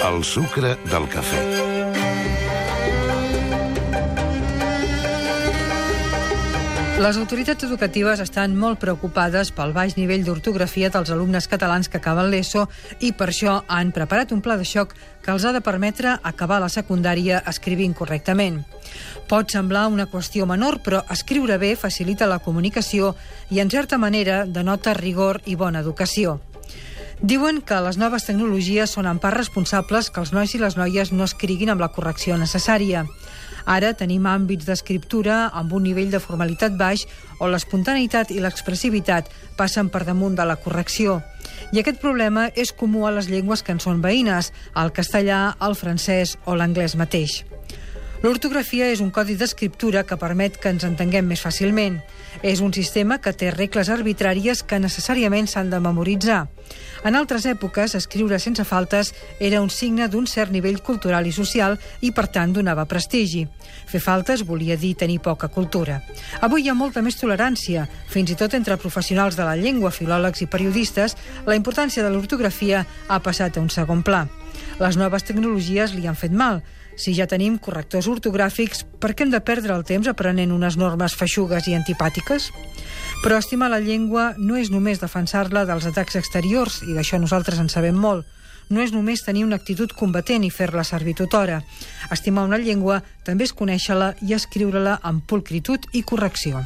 El sucre del cafè. Les autoritats educatives estan molt preocupades pel baix nivell d'ortografia dels alumnes catalans que acaben l'ESO i per això han preparat un pla de xoc que els ha de permetre acabar la secundària escrivint correctament. Pot semblar una qüestió menor, però escriure bé facilita la comunicació i, en certa manera, denota rigor i bona educació. Diuen que les noves tecnologies són en part responsables que els nois i les noies no escriguin amb la correcció necessària. Ara tenim àmbits d'escriptura amb un nivell de formalitat baix on l'espontaneïtat i l'expressivitat passen per damunt de la correcció. I aquest problema és comú a les llengües que en són veïnes, el castellà, el francès o l'anglès mateix. L'ortografia és un codi d'escriptura que permet que ens entenguem més fàcilment. És un sistema que té regles arbitràries que necessàriament s'han de memoritzar. En altres èpoques, escriure sense faltes era un signe d'un cert nivell cultural i social i, per tant, donava prestigi. Fer faltes volia dir tenir poca cultura. Avui hi ha molta més tolerància, fins i tot entre professionals de la llengua, filòlegs i periodistes, la importància de l'ortografia ha passat a un segon pla. Les noves tecnologies li han fet mal, si ja tenim correctors ortogràfics, per què hem de perdre el temps aprenent unes normes feixugues i antipàtiques? Però estimar la llengua no és només defensar-la dels atacs exteriors, i d'això nosaltres en sabem molt. No és només tenir una actitud combatent i fer-la servir tothora. Estimar una llengua també és conèixer-la i escriure-la amb pulcritud i correcció.